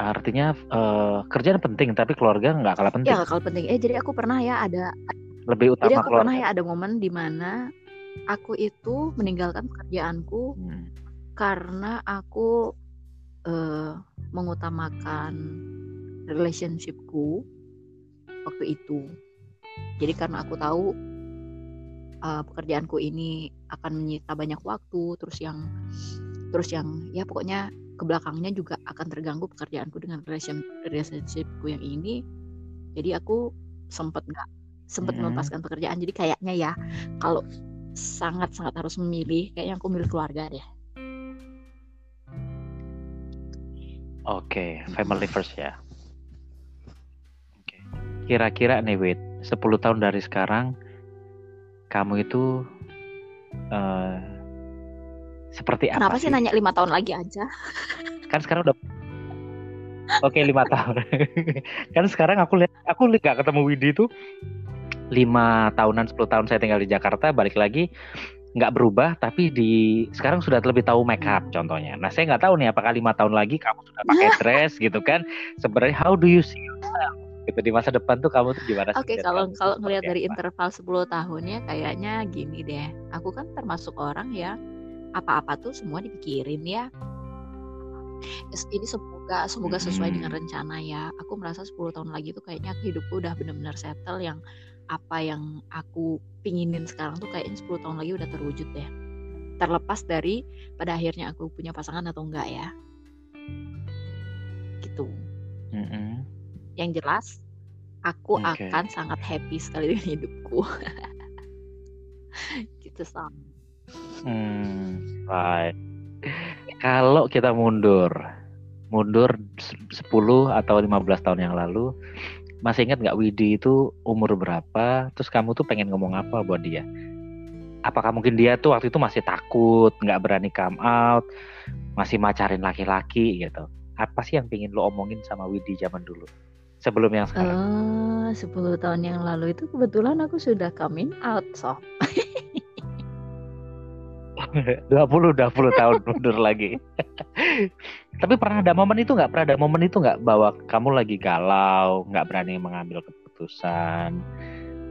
Artinya uh, kerjaan penting tapi keluarga nggak kalah penting. ya kalah penting. Eh jadi aku pernah ya ada lebih utama Jadi aku keluarga. pernah ya ada momen di mana aku itu meninggalkan pekerjaanku hmm. karena aku uh, mengutamakan relationshipku waktu itu. Jadi karena aku tahu uh, pekerjaanku ini akan menyita banyak waktu, terus yang terus yang ya pokoknya ke belakangnya juga akan terganggu pekerjaanku dengan relationshipku yang ini. Jadi aku sempat nggak sempat hmm. melepaskan pekerjaan. Jadi kayaknya ya kalau sangat sangat harus memilih kayaknya aku milih keluarga deh. Oke okay, family first ya. Kira-kira nih wait 10 tahun dari sekarang kamu itu uh, seperti Kenapa apa sih? nanya lima tahun lagi aja? Kan sekarang udah Oke lima tahun. [LAUGHS] kan sekarang aku lihat aku nggak ketemu Widi itu lima tahunan 10 tahun saya tinggal di Jakarta balik lagi nggak berubah tapi di sekarang sudah lebih tahu make up contohnya. Nah saya nggak tahu nih apakah lima tahun lagi kamu sudah pakai [LAUGHS] dress gitu kan? Sebenarnya how do you see yourself? Gitu di masa depan tuh kamu tuh gimana? Oke okay, kalau kalau ngelihat dari interval 10 tahunnya kayaknya gini deh. Aku kan termasuk orang ya apa-apa tuh semua dipikirin ya. Ini semoga semoga sesuai hmm. dengan rencana ya. Aku merasa 10 tahun lagi tuh kayaknya hidupku udah benar-benar settle yang apa yang aku pinginin sekarang tuh kayaknya 10 tahun lagi udah terwujud deh. Terlepas dari pada akhirnya aku punya pasangan atau enggak ya. Gitu. Mm -hmm. yang jelas aku okay. akan sangat happy sekali dengan hidupku. [LAUGHS] Gitu sam. Hmm, right kalau kita mundur mundur 10 atau 15 tahun yang lalu masih ingat nggak Widi itu umur berapa? Terus kamu tuh pengen ngomong apa buat dia? Apakah mungkin dia tuh waktu itu masih takut, nggak berani come out, masih macarin laki-laki gitu? Apa sih yang pengen lo omongin sama Widi zaman dulu? Sebelum yang sekarang? Uh, 10 tahun yang lalu itu kebetulan aku sudah coming out, so. 20 20 tahun [LAUGHS] mundur lagi. Tapi pernah ada momen itu nggak? Pernah ada momen itu nggak bahwa kamu lagi galau, nggak berani mengambil keputusan,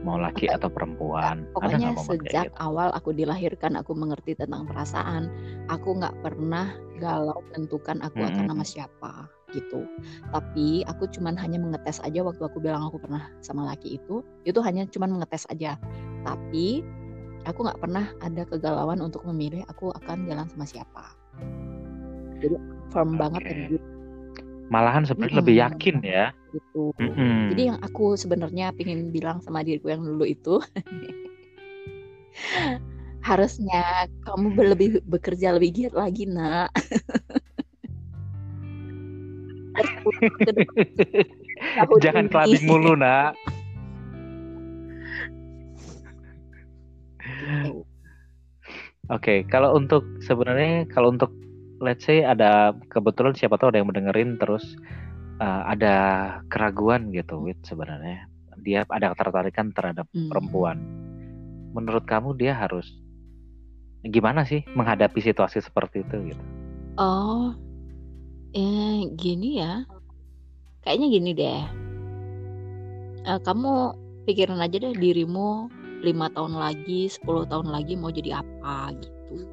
mau laki atau perempuan? Pokoknya sejak gitu? awal aku dilahirkan, aku mengerti tentang perasaan. Aku nggak pernah galau menentukan aku hmm. akan nama siapa gitu. Tapi aku cuman hanya mengetes aja waktu aku bilang aku pernah sama laki itu. Itu hanya cuman mengetes aja. Tapi aku nggak pernah ada kegalauan untuk memilih aku akan jalan sama siapa. Jadi firm okay. banget dan malahan sebenarnya hmm. lebih yakin ya gitu hmm. jadi yang aku sebenarnya pengen bilang sama diriku yang dulu itu [LAUGHS] harusnya kamu lebih bekerja lebih giat lagi nak [LAUGHS] jangan clubbing mulu nak Oke, okay, kalau untuk sebenarnya kalau untuk let's say ada kebetulan siapa tahu ada yang mendengerin terus uh, ada keraguan gitu with sebenarnya. Dia ada ketertarikan terhadap hmm. perempuan. Menurut kamu dia harus gimana sih menghadapi situasi seperti itu gitu? Oh eh gini ya. Kayaknya gini deh. Uh, kamu pikirin aja deh dirimu lima tahun lagi 10 tahun lagi mau jadi apa gitu.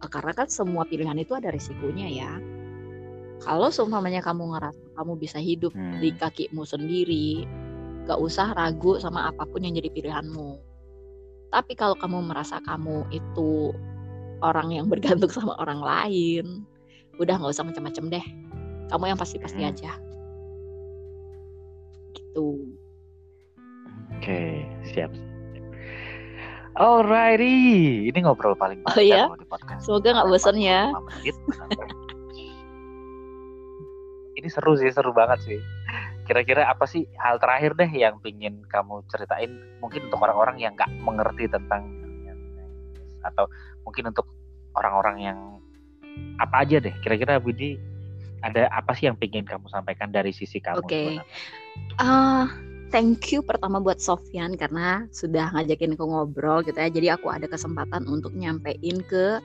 Karena kan semua pilihan itu ada risikonya ya. Kalau seumpamanya kamu ngerasa kamu bisa hidup hmm. di kakimu sendiri gak usah ragu sama apa pun yang jadi pilihanmu. Tapi kalau kamu merasa kamu itu orang yang bergantung sama orang lain udah nggak usah macam-macam deh. Kamu yang pasti-pasti hmm. aja. Gitu okay, siap Alrighty, ini ngobrol paling oh, iya? di podcast. Semoga nggak bosan ya. ini seru sih, seru banget sih. Kira-kira apa sih hal terakhir deh yang pingin kamu ceritain? Mungkin untuk orang-orang yang nggak mengerti tentang atau mungkin untuk orang-orang yang apa aja deh. Kira-kira Budi ada apa sih yang pingin kamu sampaikan dari sisi kamu? Oke. Okay. Uh, thank you pertama buat Sofyan karena sudah ngajakin aku ngobrol gitu ya. Jadi aku ada kesempatan untuk nyampein ke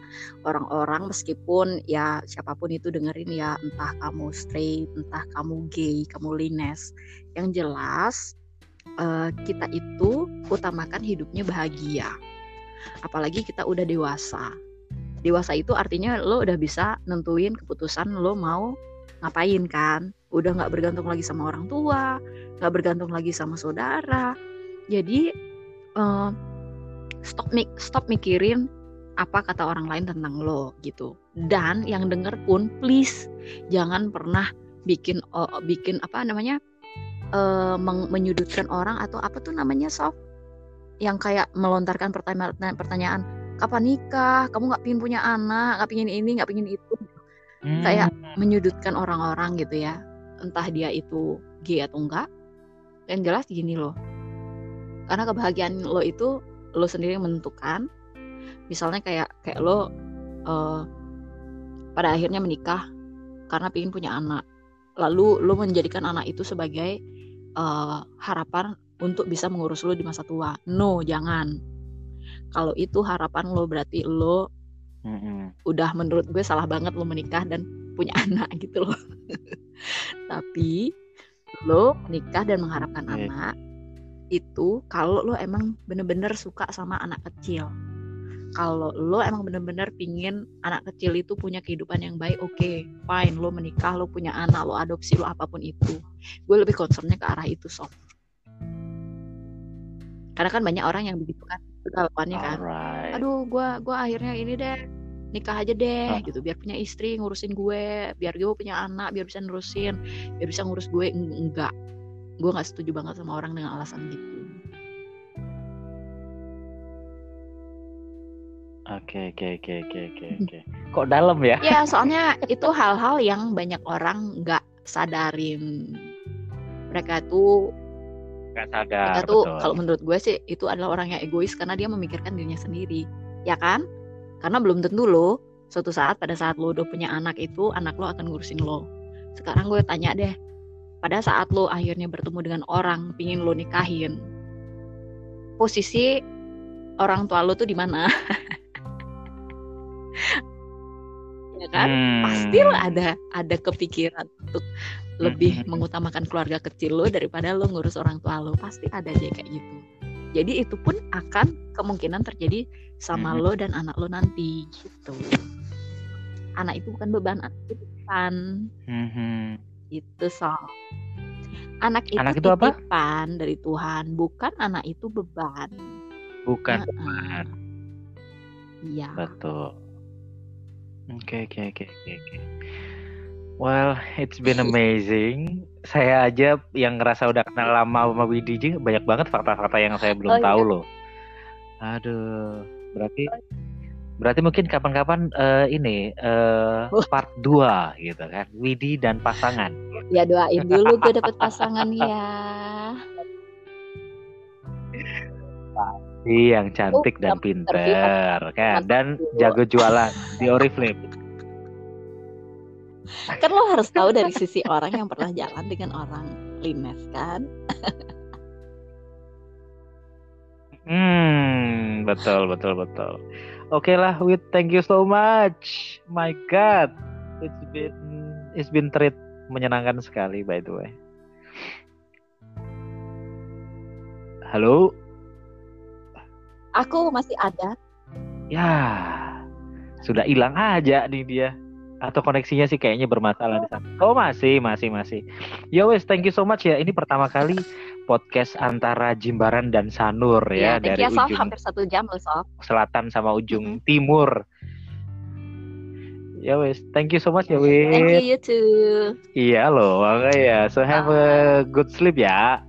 orang-orang meskipun ya siapa pun itu dengerin ya entah kamu straight, entah kamu gay, kamu lines. Yang jelas uh, kita itu utamakan hidupnya bahagia. Apalagi kita udah dewasa. Dewasa itu artinya lo udah bisa nentuin keputusan lo mau ngapain kan udah nggak bergantung lagi sama orang tua nggak bergantung lagi sama saudara. Jadi uh, stop mik stop mikirin apa kata orang lain tentang lo gitu. Dan yang denger pun please jangan pernah bikin uh, bikin apa namanya uh, menyudutkan orang atau apa tuh namanya soft yang kayak melontarkan pertanyaan pertanyaan kapan nikah? Kamu nggak pingin punya anak? Nggak pingin ini nggak pingin itu. Hmm. kayak menyudutkan orang-orang gitu ya entah dia itu gay atau enggak yang jelas gini loh. Karena kebahagiaan lo itu lo sendiri yang menentukan. Misalnya kayak kayak lo uh, pada akhirnya menikah karena ingin punya anak. Lalu lo menjadikan anak itu sebagai uh, harapan untuk bisa mengurus lo di masa tua. No jangan. Kalau itu harapan lo berarti lo mm-hmm. udah menurut gue salah banget lo menikah dan punya [LAUGHS] anak gitu loh. [LAUGHS] Tapi lo menikah dan mengharapkan yeah. anak itu kalau lo emang bener-bener suka sama anak kecil. Kalau lo emang bener-bener pingin anak kecil itu punya kehidupan yang baik oke okay, fine lo menikah lo punya anak lo adopsi lo apa pun itu. Gue lebih concernnya ke arah itu sob. Karena kan banyak orang yang begitu kan jawabannya kan. Aduh gue gue akhirnya ini deh nikah aja deh huh? gitu biar punya istri ngurusin gue biar gue punya anak biar bisa nerusin biar bisa ngurus gue enggak gue nggak setuju banget sama orang dengan alasan gitu Oke oke oke oke oke oke. Kok dalam ya? Ya soalnya itu hal-hal yang banyak orang nggak sadarin. Mereka tuh nggak sadar. Mereka tuh kalau menurut gue sih itu adalah orang yang egois karena dia memikirkan dirinya sendiri, ya kan? Karena belum tentu lo suatu saat pada saat lo udah punya anak itu anak lo akan ngurusin lo. Sekarang gue tanya deh, pada saat lo akhirnya bertemu dengan orang pingin lo nikahin posisi orang tua lo tuh di mana [LAUGHS] ya kan hmm. pasti lo ada ada kepikiran untuk lebih hmm. mengutamakan keluarga kecil lo daripada lo ngurus orang tua lo pasti ada aja kayak gitu jadi itu pun akan kemungkinan terjadi sama hmm. lo dan anak lo nanti gitu. Anak itu bukan beban anak itu bukan hmm itu soal anak itu anak itu titipan apa? dari Tuhan bukan anak itu beban. Bukan beban. Iya. Betul. Oke oke oke oke well it's been amazing saya aja yang ngerasa udah kenal lama sama Widi banyak banget fakta-fakta yang saya belum oh, tahu iya. loh aduh berarti oh Berarti mungkin kapan-kapan uh, ini uh, part 2 gitu kan. Widi dan pasangan. Ya doain dulu gue dapet pasangan ya. Pasti yang cantik oh, dan pinter kan dan jago jualan di Oriflame. Kan lo harus tahu dari sisi orang yang pernah jalan dengan orang Lines kan. hmm, betul betul betul. Oke okay lah, Wit, thank you so much. My God, it's been it's been treat menyenangkan sekali by the way. Halo. Aku masih ada. Ya, sudah hilang aja nih dia. Atau koneksinya sih kayaknya bermasalah di sana. Oh masih, masih, masih. Ya wes, thank you so much ya. Ini pertama kali podcast antara Jimbaran dan Sanur ya, ya dari ya, ujung hampir satu jam loh Sof. selatan sama ujung timur. Ya wes, thank you so much ya wes. Thank you you too. Iya loh, ya. So have a good sleep ya.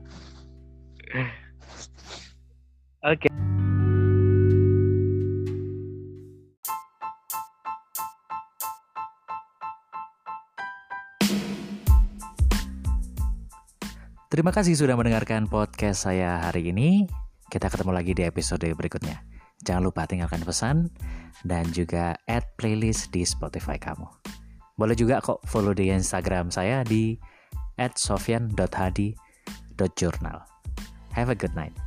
Terima kasih sudah mendengarkan podcast saya hari ini. Kita ketemu lagi di episode berikutnya. Jangan lupa tinggalkan pesan dan juga add playlist di Spotify kamu. Boleh juga kok follow di Instagram saya di @sofian.hadi.journal. Have a good night.